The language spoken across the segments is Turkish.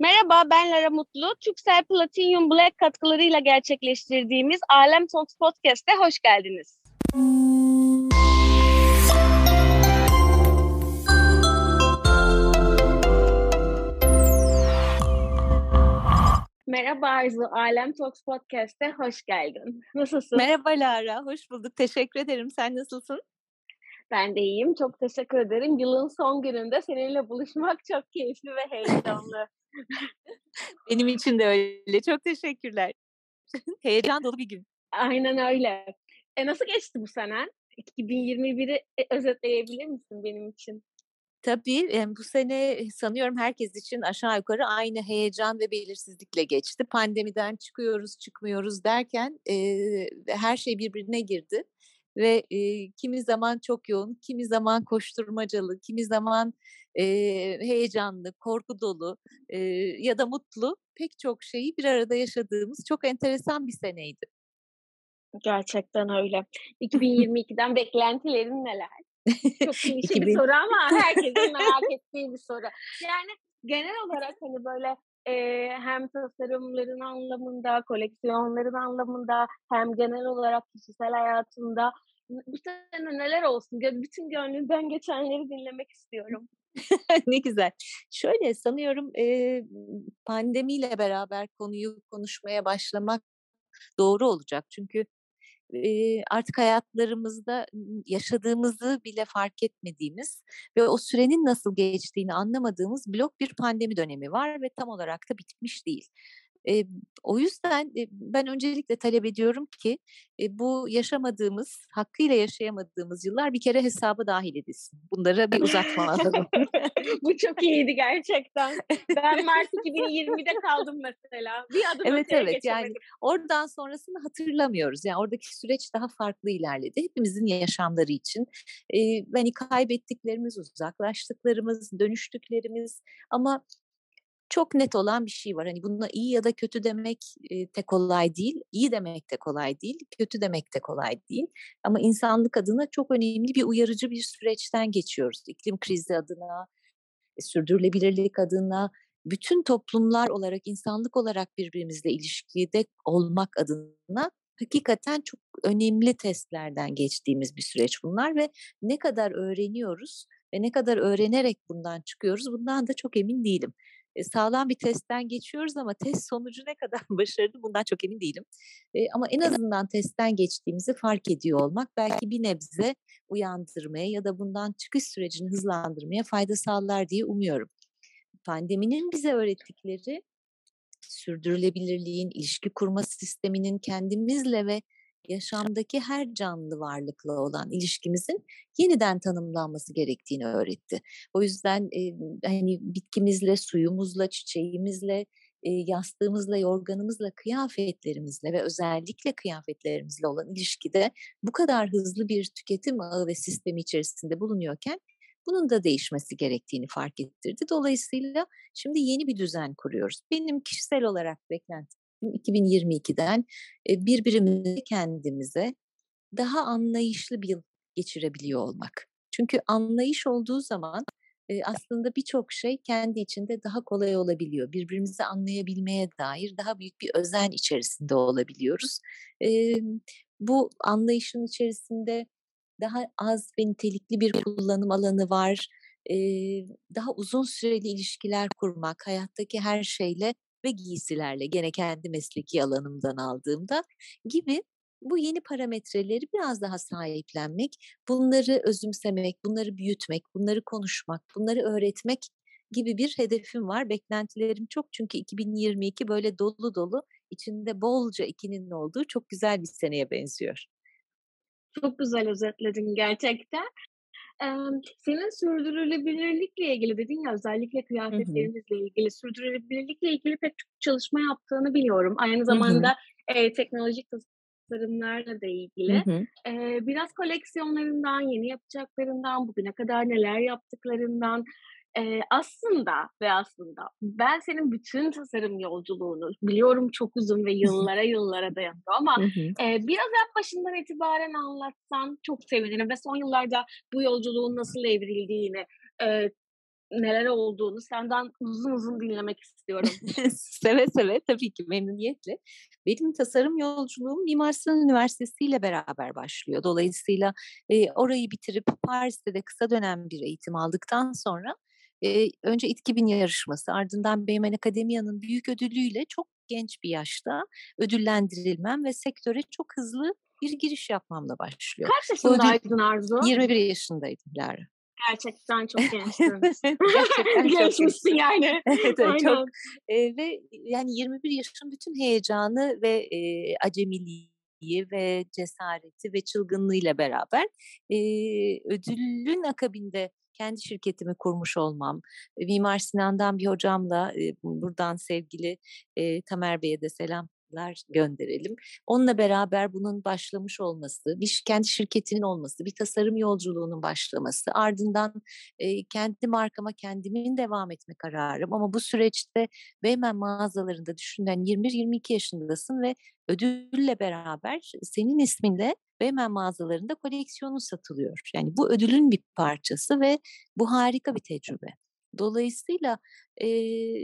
Merhaba, ben Lara Mutlu. Türksel Platinum Black katkılarıyla gerçekleştirdiğimiz Alem Talks Podcast'e hoş geldiniz. Merhaba Arzu, Alem Talks Podcast'e hoş geldin. Nasılsın? Merhaba Lara, hoş bulduk. Teşekkür ederim. Sen nasılsın? Ben de iyiyim. Çok teşekkür ederim. Yılın son gününde seninle buluşmak çok keyifli ve heyecanlı. Benim için de öyle. Çok teşekkürler. Heyecan dolu bir gün. Aynen öyle. E nasıl geçti bu sene? 2021'i e, özetleyebilir misin benim için? Tabii bu sene sanıyorum herkes için aşağı yukarı aynı heyecan ve belirsizlikle geçti. Pandemiden çıkıyoruz, çıkmıyoruz derken e, her şey birbirine girdi ve e, kimi zaman çok yoğun, kimi zaman koşturmacalı, kimi zaman e, heyecanlı, korku dolu e, ya da mutlu pek çok şeyi bir arada yaşadığımız çok enteresan bir seneydi. Gerçekten öyle. 2022'den beklentilerin neler? Çok klişe 2000... bir soru ama herkesin merak ettiği bir soru. Yani genel olarak hani böyle e, hem tasarımların anlamında, koleksiyonların anlamında hem genel olarak kişisel hayatında bu sene neler olsun? Bütün gönlümden geçenleri dinlemek istiyorum. ne güzel. Şöyle sanıyorum e, pandemiyle beraber konuyu konuşmaya başlamak doğru olacak. Çünkü e, artık hayatlarımızda yaşadığımızı bile fark etmediğimiz ve o sürenin nasıl geçtiğini anlamadığımız blok bir pandemi dönemi var ve tam olarak da bitmiş değil. E, o yüzden e, ben öncelikle talep ediyorum ki e, bu yaşamadığımız, hakkıyla yaşayamadığımız yıllar bir kere hesaba dahil edilsin. Bunlara bir uzatma alalım. bu çok iyiydi gerçekten. Ben Mart 2020'de kaldım mesela. Bir adım evet evet geçemedim. yani oradan sonrasını hatırlamıyoruz. Yani oradaki süreç daha farklı ilerledi. Hepimizin yaşamları için. E, hani kaybettiklerimiz, uzaklaştıklarımız, dönüştüklerimiz ama çok net olan bir şey var. Hani buna iyi ya da kötü demek de kolay değil. İyi demek de kolay değil. Kötü demek de kolay değil. Ama insanlık adına çok önemli bir uyarıcı bir süreçten geçiyoruz. İklim krizi adına, e, sürdürülebilirlik adına, bütün toplumlar olarak, insanlık olarak birbirimizle ilişkide olmak adına hakikaten çok önemli testlerden geçtiğimiz bir süreç bunlar ve ne kadar öğreniyoruz ve ne kadar öğrenerek bundan çıkıyoruz bundan da çok emin değilim sağlam bir testten geçiyoruz ama test sonucu ne kadar başarılı bundan çok emin değilim. ama en azından testten geçtiğimizi fark ediyor olmak belki bir nebze uyandırmaya ya da bundan çıkış sürecini hızlandırmaya fayda sağlar diye umuyorum. Pandeminin bize öğrettikleri sürdürülebilirliğin, ilişki kurma sisteminin kendimizle ve yaşamdaki her canlı varlıkla olan ilişkimizin yeniden tanımlanması gerektiğini öğretti. O yüzden e, hani bitkimizle, suyumuzla, çiçeğimizle, e, yastığımızla, yorganımızla, kıyafetlerimizle ve özellikle kıyafetlerimizle olan ilişkide bu kadar hızlı bir tüketim ağı ve sistemi içerisinde bulunuyorken bunun da değişmesi gerektiğini fark ettirdi. Dolayısıyla şimdi yeni bir düzen kuruyoruz. Benim kişisel olarak beklentim 2022'den birbirimizi kendimize daha anlayışlı bir yıl geçirebiliyor olmak. Çünkü anlayış olduğu zaman aslında birçok şey kendi içinde daha kolay olabiliyor. Birbirimizi anlayabilmeye dair daha büyük bir özen içerisinde olabiliyoruz. Bu anlayışın içerisinde daha az ve nitelikli bir kullanım alanı var. Daha uzun süreli ilişkiler kurmak, hayattaki her şeyle ve giysilerle gene kendi mesleki alanımdan aldığımda gibi bu yeni parametreleri biraz daha sahiplenmek, bunları özümsemek, bunları büyütmek, bunları konuşmak, bunları öğretmek gibi bir hedefim var. Beklentilerim çok çünkü 2022 böyle dolu dolu, içinde bolca ikinin olduğu çok güzel bir seneye benziyor. Çok güzel özetledin gerçekten. Senin sürdürülebilirlikle ilgili dedin ya, özellikle kıyafetlerinizle ilgili, sürdürülebilirlikle ilgili pek çok çalışma yaptığını biliyorum. Aynı zamanda, eee, teknolojik tasarımlarla da ilgili. hı. Biraz koleksiyonlarından, yeni yapacaklarından, bugüne kadar neler yaptıklarından, Eee, aslında ve aslında ben senin bütün tasarım yolculuğunu biliyorum çok uzun ve yıllara yıllara dayanıyor ama, eee, biraz en başından itibaren anlatsan çok sevinirim ve son yıllarda bu yolculuğun nasıl evrildiğini, eee neler olduğunu senden uzun uzun dinlemek istiyorum. seve seve tabii ki memnuniyetle. Benim tasarım yolculuğum Mimar Sinan Üniversitesi ile beraber başlıyor. Dolayısıyla e, orayı bitirip Paris'te de kısa dönem bir eğitim aldıktan sonra e, önce İTKİB'in yarışması ardından Beymen Akademiya'nın büyük ödülüyle çok genç bir yaşta ödüllendirilmem ve sektöre çok hızlı bir giriş yapmamla başlıyor. Kaç yaşındaydın Arzu? 21 yaşındaydım Lara. Gerçekten çok gençtin. Gerçekten Gençmişsin yani. evet, evet çok. E, ve yani 21 yaşın bütün heyecanı ve e, acemiliği ve cesareti ve çılgınlığıyla beraber e, ödülün akabinde kendi şirketimi kurmuş olmam, Mimar Sinan'dan bir hocamla buradan sevgili Tamer Bey'e de selam gönderelim. Onunla beraber bunun başlamış olması, bir kendi şirketinin olması, bir tasarım yolculuğunun başlaması, ardından e, kendi markama kendimin devam etme kararım. Ama bu süreçte Beymen mağazalarında düşünen 21-22 yaşındasın ve ödülle beraber senin isminle Beymen mağazalarında koleksiyonu satılıyor. Yani bu ödülün bir parçası ve bu harika bir tecrübe. Dolayısıyla e,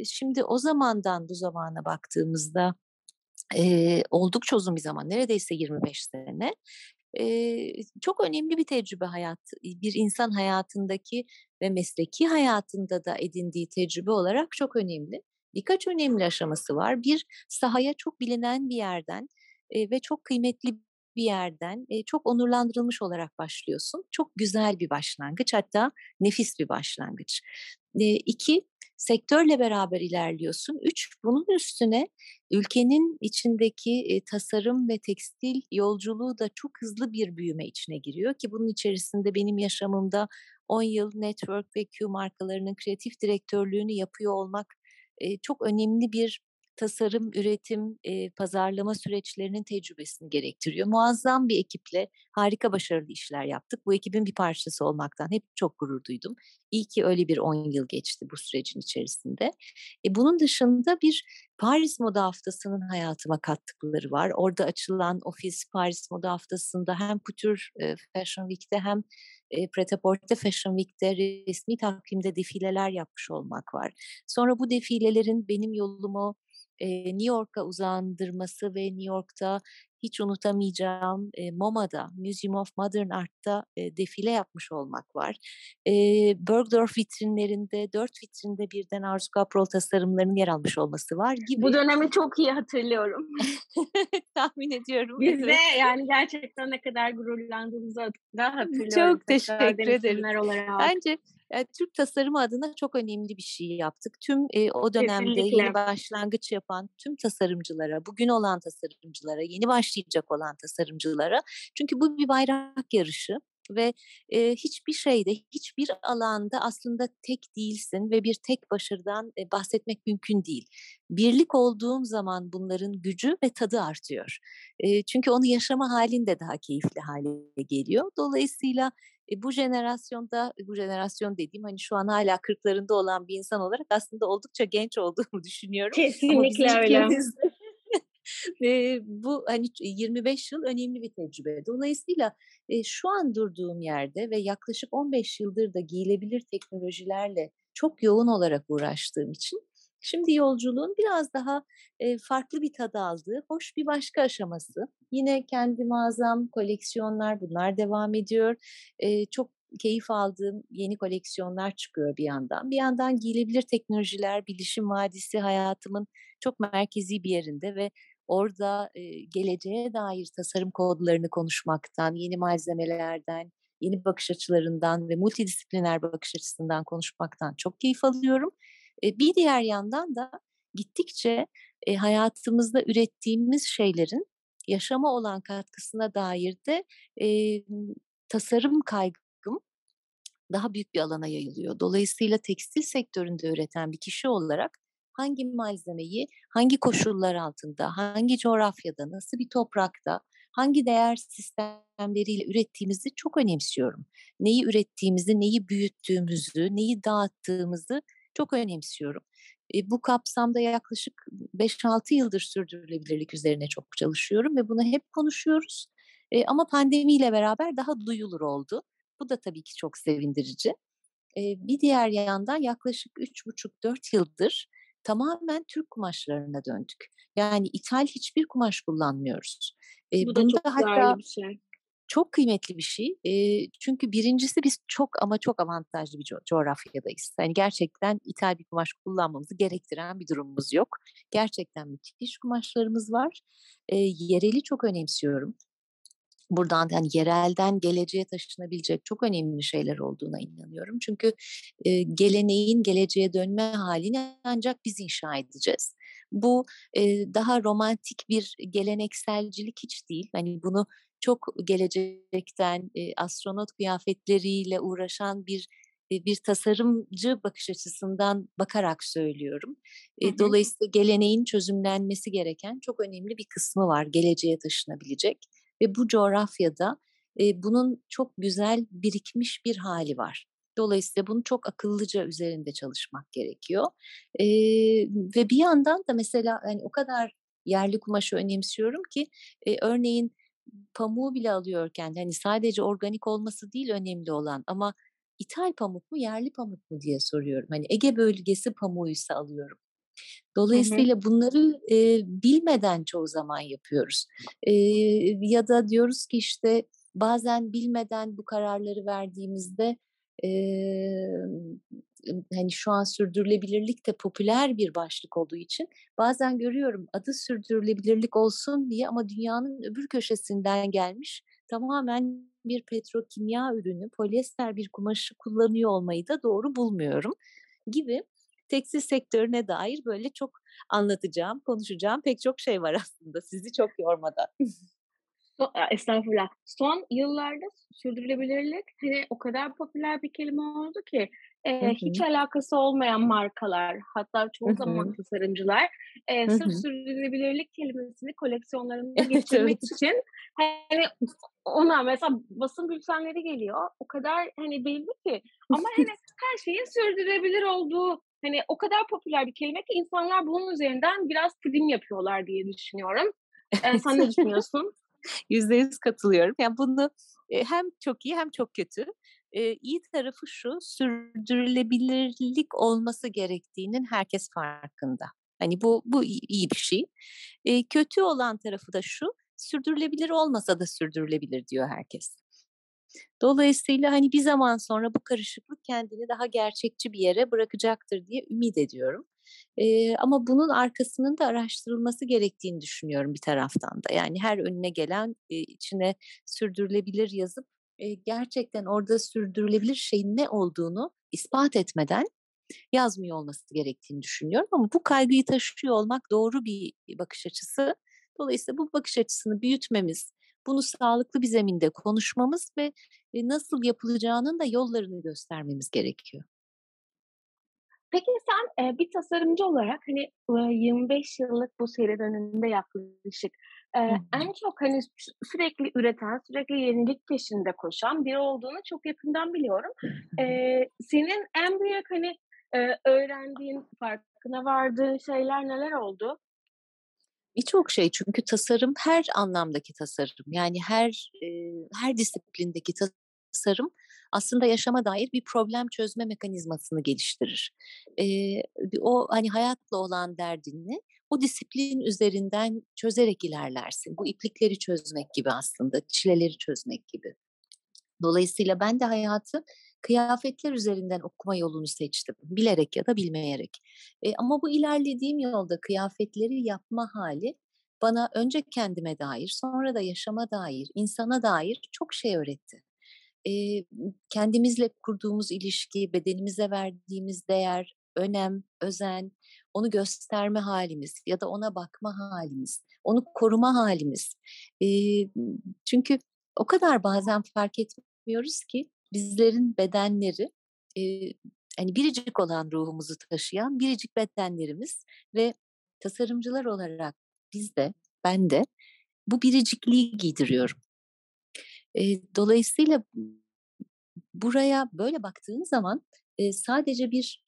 şimdi o zamandan bu zamana baktığımızda e, oldukça uzun bir zaman, neredeyse 25 sene. E, çok önemli bir tecrübe hayat, bir insan hayatındaki ve mesleki hayatında da edindiği tecrübe olarak çok önemli. Birkaç önemli aşaması var. Bir, sahaya çok bilinen bir yerden e, ve çok kıymetli bir yerden e, çok onurlandırılmış olarak başlıyorsun. Çok güzel bir başlangıç, hatta nefis bir başlangıç. E, iki, sektörle beraber ilerliyorsun. Üç, bunun üstüne ülkenin içindeki e, tasarım ve tekstil yolculuğu da çok hızlı bir büyüme içine giriyor ki bunun içerisinde benim yaşamımda 10 yıl Network ve Q markalarının kreatif direktörlüğünü yapıyor olmak e, çok önemli bir tasarım, üretim, e, pazarlama süreçlerinin tecrübesini gerektiriyor. Muazzam bir ekiple harika başarılı işler yaptık. Bu ekibin bir parçası olmaktan hep çok gurur duydum. İyi ki öyle bir 10 yıl geçti bu sürecin içerisinde. E, bunun dışında bir Paris Moda Haftası'nın hayatıma kattıkları var. Orada açılan ofis Paris Moda Haftası'nda hem Couture Fashion Week'te hem e, Pret-a-Porter Fashion Week'te resmi takvimde defileler yapmış olmak var. Sonra bu defilelerin benim yolumu e, New York'a uzandırması ve New York'ta hiç unutamayacağım e, MoMA'da, Museum of Modern Art'ta e, defile yapmış olmak var. E, Bergdorf vitrinlerinde, dört vitrinde birden Arzu Kaprol tasarımlarının yer almış olması var gibi. Bu dönemi çok iyi hatırlıyorum. Tahmin ediyorum. Biz de yani gerçekten ne kadar gururlandığımızı da hatırlıyorum. Çok teşekkür ederim. Olarak. Bence yani Türk tasarımı adına çok önemli bir şey yaptık. Tüm e, o dönemde Kesinlikle. yeni başlangıç yapan tüm tasarımcılara, bugün olan tasarımcılara, yeni başlayacak olan tasarımcılara. Çünkü bu bir bayrak yarışı ve e, hiçbir şeyde, hiçbir alanda aslında tek değilsin ve bir tek başarıdan e, bahsetmek mümkün değil. Birlik olduğum zaman bunların gücü ve tadı artıyor. E, çünkü onu yaşama halinde daha keyifli hale geliyor. Dolayısıyla e, bu jenerasyonda, bu jenerasyon dediğim hani şu an hala kırklarında olan bir insan olarak aslında oldukça genç olduğumu düşünüyorum. Kesinlikle öyle. e, bu hani 25 yıl önemli bir tecrübe. Dolayısıyla e, şu an durduğum yerde ve yaklaşık 15 yıldır da giyilebilir teknolojilerle çok yoğun olarak uğraştığım için Şimdi yolculuğun biraz daha e, farklı bir tadı aldığı, hoş bir başka aşaması. Yine kendi mağazam, koleksiyonlar bunlar devam ediyor. E, çok keyif aldığım yeni koleksiyonlar çıkıyor bir yandan. Bir yandan giyilebilir teknolojiler, bilişim vadisi hayatımın çok merkezi bir yerinde ve orada e, geleceğe dair tasarım kodlarını konuşmaktan, yeni malzemelerden, yeni bakış açılarından ve multidisipliner bakış açısından konuşmaktan çok keyif alıyorum. Bir diğer yandan da gittikçe hayatımızda ürettiğimiz şeylerin yaşama olan katkısına dair de tasarım kaygım daha büyük bir alana yayılıyor. Dolayısıyla tekstil sektöründe üreten bir kişi olarak hangi malzemeyi hangi koşullar altında, hangi coğrafyada, nasıl bir toprakta, hangi değer sistemleriyle ürettiğimizi çok önemsiyorum. Neyi ürettiğimizi, neyi büyüttüğümüzü, neyi dağıttığımızı çok önemsiyorum. E, bu kapsamda yaklaşık 5-6 yıldır sürdürülebilirlik üzerine çok çalışıyorum ve bunu hep konuşuyoruz. E, ama pandemiyle beraber daha duyulur oldu. Bu da tabii ki çok sevindirici. e, bir diğer yandan yaklaşık üç buçuk dört yıldır tamamen Türk kumaşlarına döndük. Yani ithal hiçbir kumaş kullanmıyoruz. E, Bu da çok hatta, bir şey çok kıymetli bir şey. E, çünkü birincisi biz çok ama çok avantajlı bir co- coğrafyadayız. Yani gerçekten ithal bir kumaş kullanmamızı gerektiren bir durumumuz yok. Gerçekten müthiş kumaşlarımız var. E, yereli çok önemsiyorum. Buradan yani yerelden geleceğe taşınabilecek çok önemli şeyler olduğuna inanıyorum. Çünkü e, geleneğin geleceğe dönme halini ancak biz inşa edeceğiz. Bu e, daha romantik bir gelenekselcilik hiç değil. Hani bunu çok gelecekten e, astronot kıyafetleriyle uğraşan bir e, bir tasarımcı bakış açısından bakarak söylüyorum. E, hı hı. Dolayısıyla geleneğin çözümlenmesi gereken çok önemli bir kısmı var geleceğe taşınabilecek ve bu coğrafyada e, bunun çok güzel birikmiş bir hali var. Dolayısıyla bunu çok akıllıca üzerinde çalışmak gerekiyor. E, ve bir yandan da mesela hani o kadar yerli kumaşı önemsiyorum ki e, örneğin pamuğu bile alıyorken hani sadece organik olması değil önemli olan ama ithal pamuk mu yerli pamuk mu diye soruyorum. Hani Ege bölgesi pamuğuysa alıyorum. Dolayısıyla hı hı. bunları e, bilmeden çoğu zaman yapıyoruz. E, ya da diyoruz ki işte bazen bilmeden bu kararları verdiğimizde e, hani şu an sürdürülebilirlik de popüler bir başlık olduğu için bazen görüyorum adı sürdürülebilirlik olsun diye ama dünyanın öbür köşesinden gelmiş tamamen bir petrokimya ürünü, polyester bir kumaşı kullanıyor olmayı da doğru bulmuyorum gibi tekstil sektörüne dair böyle çok anlatacağım, konuşacağım pek çok şey var aslında sizi çok yormadan. Estağfurullah. Son yıllarda sürdürülebilirlik hani o kadar popüler bir kelime oldu ki e, hiç alakası olmayan markalar hatta çoğu zaman tasarımcılar e, sırf sürdürülebilirlik kelimesini koleksiyonlarında geçirmek evet. için hani ona mesela basın bültenleri geliyor. O kadar hani belli ki ama hani her şeyin sürdürülebilir olduğu hani o kadar popüler bir kelime ki insanlar bunun üzerinden biraz prim yapıyorlar diye düşünüyorum. Ee, sen ne düşünüyorsun? Yüzde yüz katılıyorum. Yani bunu hem çok iyi hem çok kötü. Ee, iyi tarafı şu, sürdürülebilirlik olması gerektiğinin herkes farkında. Hani bu bu iyi bir şey. Ee, kötü olan tarafı da şu, sürdürülebilir olmasa da sürdürülebilir diyor herkes. Dolayısıyla hani bir zaman sonra bu karışıklık kendini daha gerçekçi bir yere bırakacaktır diye ümit ediyorum. Ee, ama bunun arkasının da araştırılması gerektiğini düşünüyorum bir taraftan da. Yani her önüne gelen e, içine sürdürülebilir yazıp e, gerçekten orada sürdürülebilir şeyin ne olduğunu ispat etmeden yazmıyor olması gerektiğini düşünüyorum. Ama bu kaygıyı taşıyor olmak doğru bir bakış açısı. Dolayısıyla bu bakış açısını büyütmemiz, bunu sağlıklı bir zeminde konuşmamız ve nasıl yapılacağının da yollarını göstermemiz gerekiyor. Peki sen bir tasarımcı olarak hani e, 25 yıllık bu serüveninde yaklaşık e, en çok hani sürekli üreten, sürekli yenilik peşinde koşan biri olduğunu çok yakından biliyorum. E, senin en büyük hani e, öğrendiğin, farkına vardığın şeyler neler oldu? Birçok şey çünkü tasarım her anlamdaki tasarım yani her e, her disiplindeki tasarım aslında yaşama dair bir problem çözme mekanizmasını geliştirir. E, o hani hayatla olan derdini o disiplin üzerinden çözerek ilerlersin. Bu iplikleri çözmek gibi aslında, çileleri çözmek gibi. Dolayısıyla ben de hayatı kıyafetler üzerinden okuma yolunu seçtim. Bilerek ya da bilmeyerek. E, ama bu ilerlediğim yolda kıyafetleri yapma hali bana önce kendime dair, sonra da yaşama dair, insana dair çok şey öğretti. E, kendimizle kurduğumuz ilişki, bedenimize verdiğimiz değer, önem, özen, onu gösterme halimiz ya da ona bakma halimiz, onu koruma halimiz. E, çünkü o kadar bazen fark etmiyoruz ki bizlerin bedenleri e, hani biricik olan ruhumuzu taşıyan biricik bedenlerimiz ve tasarımcılar olarak biz de ben de bu biricikliği giydiriyorum. E, dolayısıyla buraya böyle baktığın zaman e, sadece bir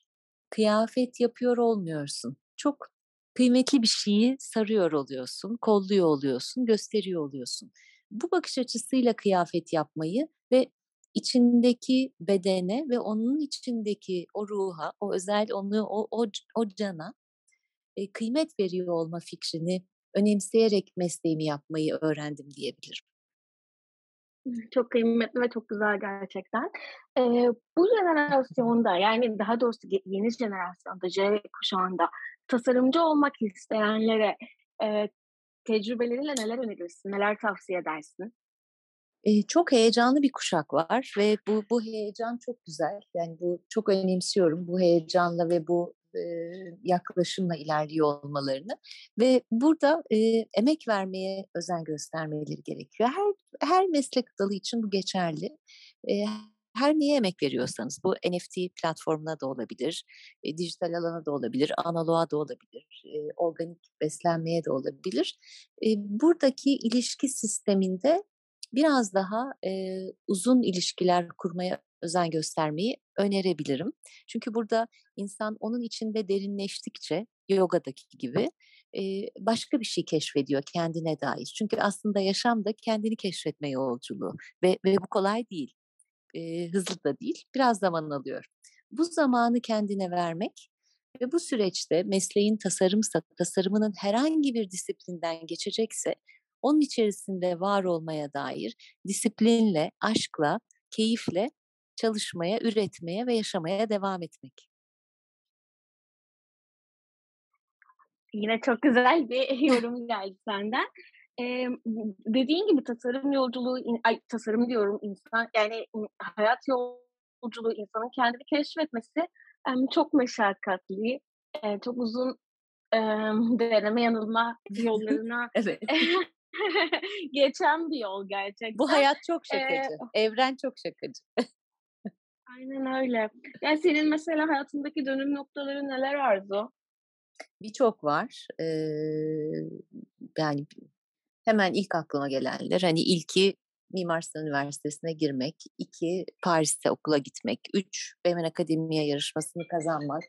kıyafet yapıyor olmuyorsun. Çok kıymetli bir şeyi sarıyor oluyorsun, kolluyor oluyorsun, gösteriyor oluyorsun. Bu bakış açısıyla kıyafet yapmayı ve içindeki bedene ve onun içindeki o ruha, o özel onu o o, o cana e, kıymet veriyor olma fikrini önemseyerek mesleğimi yapmayı öğrendim diyebilirim. Çok kıymetli ve çok güzel gerçekten. Eee, bu jenerasyonda yani daha doğrusu yeni jenerasyonda Z kuşağında tasarımcı olmak isteyenlere eee, tecrübeleriyle neler önerirsin, neler tavsiye edersin? Eee, çok heyecanlı bir kuşak var ve bu bu heyecan çok güzel. Yani bu çok önemsiyorum bu heyecanla ve bu yaklaşımla ilerliyor olmalarını ve burada eee, emek vermeye özen göstermeleri gerekiyor. Her her meslek dalı için bu geçerli. Her neye emek veriyorsanız bu NFT platformuna da olabilir, e, dijital alana da olabilir, analoğa da olabilir, e, organik beslenmeye de olabilir. E, buradaki ilişki sisteminde biraz daha uzun ilişkiler kurmaya özen göstermeyi önerebilirim. Çünkü burada insan onun içinde derinleştikçe yogadaki gibi başka bir şey keşfediyor kendine dair. Çünkü aslında yaşam da kendini keşfetme yolculuğu ve, ve bu kolay değil, e, hızlı da değil, biraz zaman alıyor. Bu zamanı kendine vermek ve bu süreçte mesleğin tasarımsa, tasarımının herhangi bir disiplinden geçecekse onun içerisinde var olmaya dair disiplinle, aşkla, keyifle çalışmaya, üretmeye ve yaşamaya devam etmek. Yine çok güzel bir yorum geldi senden. Eee, dediğin gibi tasarım yolculuğu, ay tasarım diyorum insan yani hayat yolculuğu insanın kendini keşfetmesi em, çok meşakkatli, eee, çok uzun emm, deneme yanılma yollarına evet. geçen bir yol gerçekten. Bu hayat çok şakacı. Ee, Evren çok şakacı. aynen öyle. Yani senin mesela hayatındaki dönüm noktaları neler Arzu? Birçok var. Ee, yani hemen ilk aklıma gelenler hani ilki Mimar Sinan Üniversitesi'ne girmek, iki Paris'te okula gitmek, üç Bemen Akademiye yarışmasını kazanmak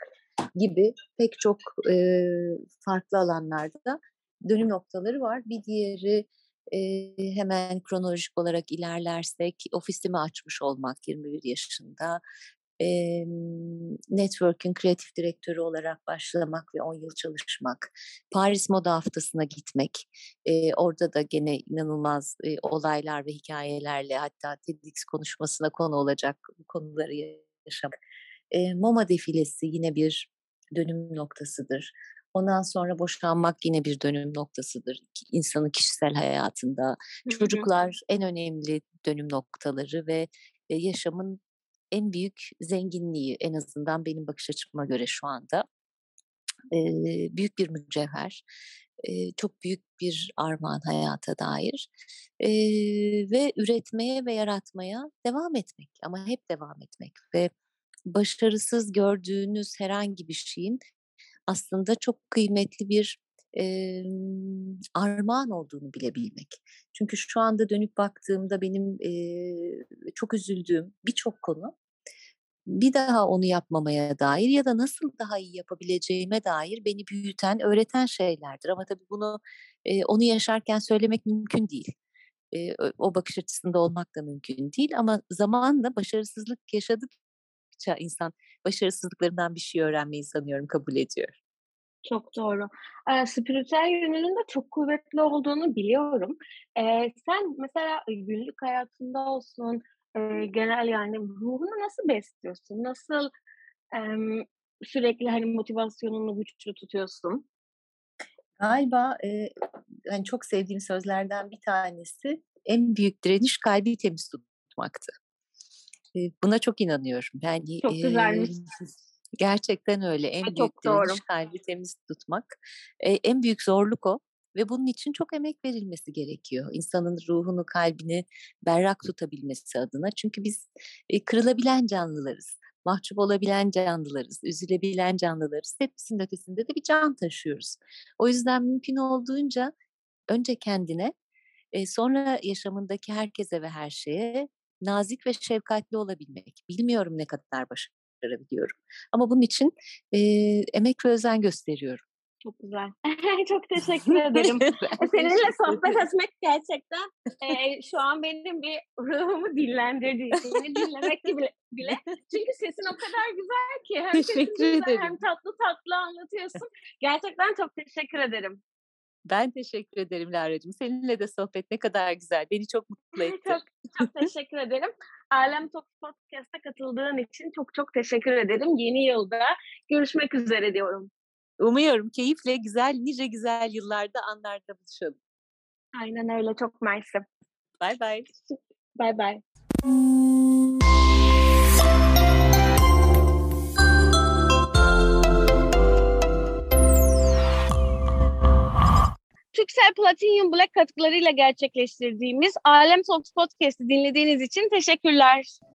gibi pek çok e, farklı alanlarda dönüm noktaları var. Bir diğeri e, hemen kronolojik olarak ilerlersek ofisimi açmış olmak 21 yaşında. E, Network'ün kreatif direktörü olarak başlamak ve 10 yıl çalışmak. Paris Moda Haftası'na gitmek. E, orada da gene inanılmaz e, olaylar ve hikayelerle hatta TEDx konuşmasına konu olacak konuları yaşamak. E, MoMA defilesi yine bir dönüm noktasıdır. Ondan sonra boşanmak yine bir dönüm noktasıdır insanın kişisel hayatında. Çocuklar en önemli dönüm noktaları ve yaşamın en büyük zenginliği en azından benim bakış açıma göre şu anda. Ee, büyük bir mücevher, ee, çok büyük bir armağan hayata dair ee, ve üretmeye ve yaratmaya devam etmek ama hep devam etmek ve başarısız gördüğünüz herhangi bir şeyin aslında çok kıymetli bir e, armağan olduğunu bilebilmek. Çünkü şu anda dönüp baktığımda benim e, çok üzüldüğüm birçok konu bir daha onu yapmamaya dair ya da nasıl daha iyi yapabileceğime dair beni büyüten, öğreten şeylerdir. Ama tabii bunu e, onu yaşarken söylemek mümkün değil. E, o bakış açısında olmak da mümkün değil. Ama zamanla başarısızlık yaşadıkça insan başarısızlıklarından bir şey öğrenmeyi sanıyorum kabul ediyor. Çok doğru. Eee, spiritüel yönünün de çok kuvvetli olduğunu biliyorum. Eee, sen mesela günlük hayatında olsun, eee, genel yani ruhunu nasıl besliyorsun? Nasıl, emm, sürekli, hani, motivasyonunu güçlü tutuyorsun? Galiba, eee, hani, çok sevdiğim sözlerden bir tanesi, en büyük direniş kalbi temiz tutmaktı. Eee, buna çok inanıyorum. Yani, Çok güzelmiş. Gerçekten öyle. En Ve büyük çok doğru. kalbi temiz tutmak. Eee, en büyük zorluk o ve bunun için çok emek verilmesi gerekiyor. İnsanın ruhunu, kalbini berrak tutabilmesi adına. Çünkü biz e, kırılabilen canlılarız. Mahcup olabilen canlılarız, üzülebilen canlılarız. Hepsinin ötesinde de bir can taşıyoruz. O yüzden mümkün olduğunca önce kendine, e, sonra yaşamındaki herkese ve her şeye nazik ve şefkatli olabilmek. Bilmiyorum ne kadar başarılı başarabiliyorum. Ama bunun için e, emek ve özen gösteriyorum. Çok güzel. Çok teşekkür ederim. E, seninle sohbet etmek gerçekten e, şu an benim bir ruhumu dinlendirdi. Seni dinlemek bile, bile. Çünkü sesin o kadar güzel ki. Hem teşekkür güzel, ederim. hem tatlı tatlı anlatıyorsun. Gerçekten çok teşekkür ederim. Ben teşekkür ederim Lara'cığım. Seninle de sohbet ne kadar güzel. Beni çok mutlu etti. Çok, çok teşekkür ederim. Alem Talk Podcast'a katıldığın için çok çok teşekkür ederim. Yeni yılda görüşmek üzere diyorum. Umuyorum keyifle güzel, nice güzel yıllarda anlarda buluşalım. Aynen öyle. Çok mersi. Bay bay. Bay bay. Türksel Platinum Black katkılarıyla gerçekleştirdiğimiz Alem Talks Podcast'ı dinlediğiniz için teşekkürler.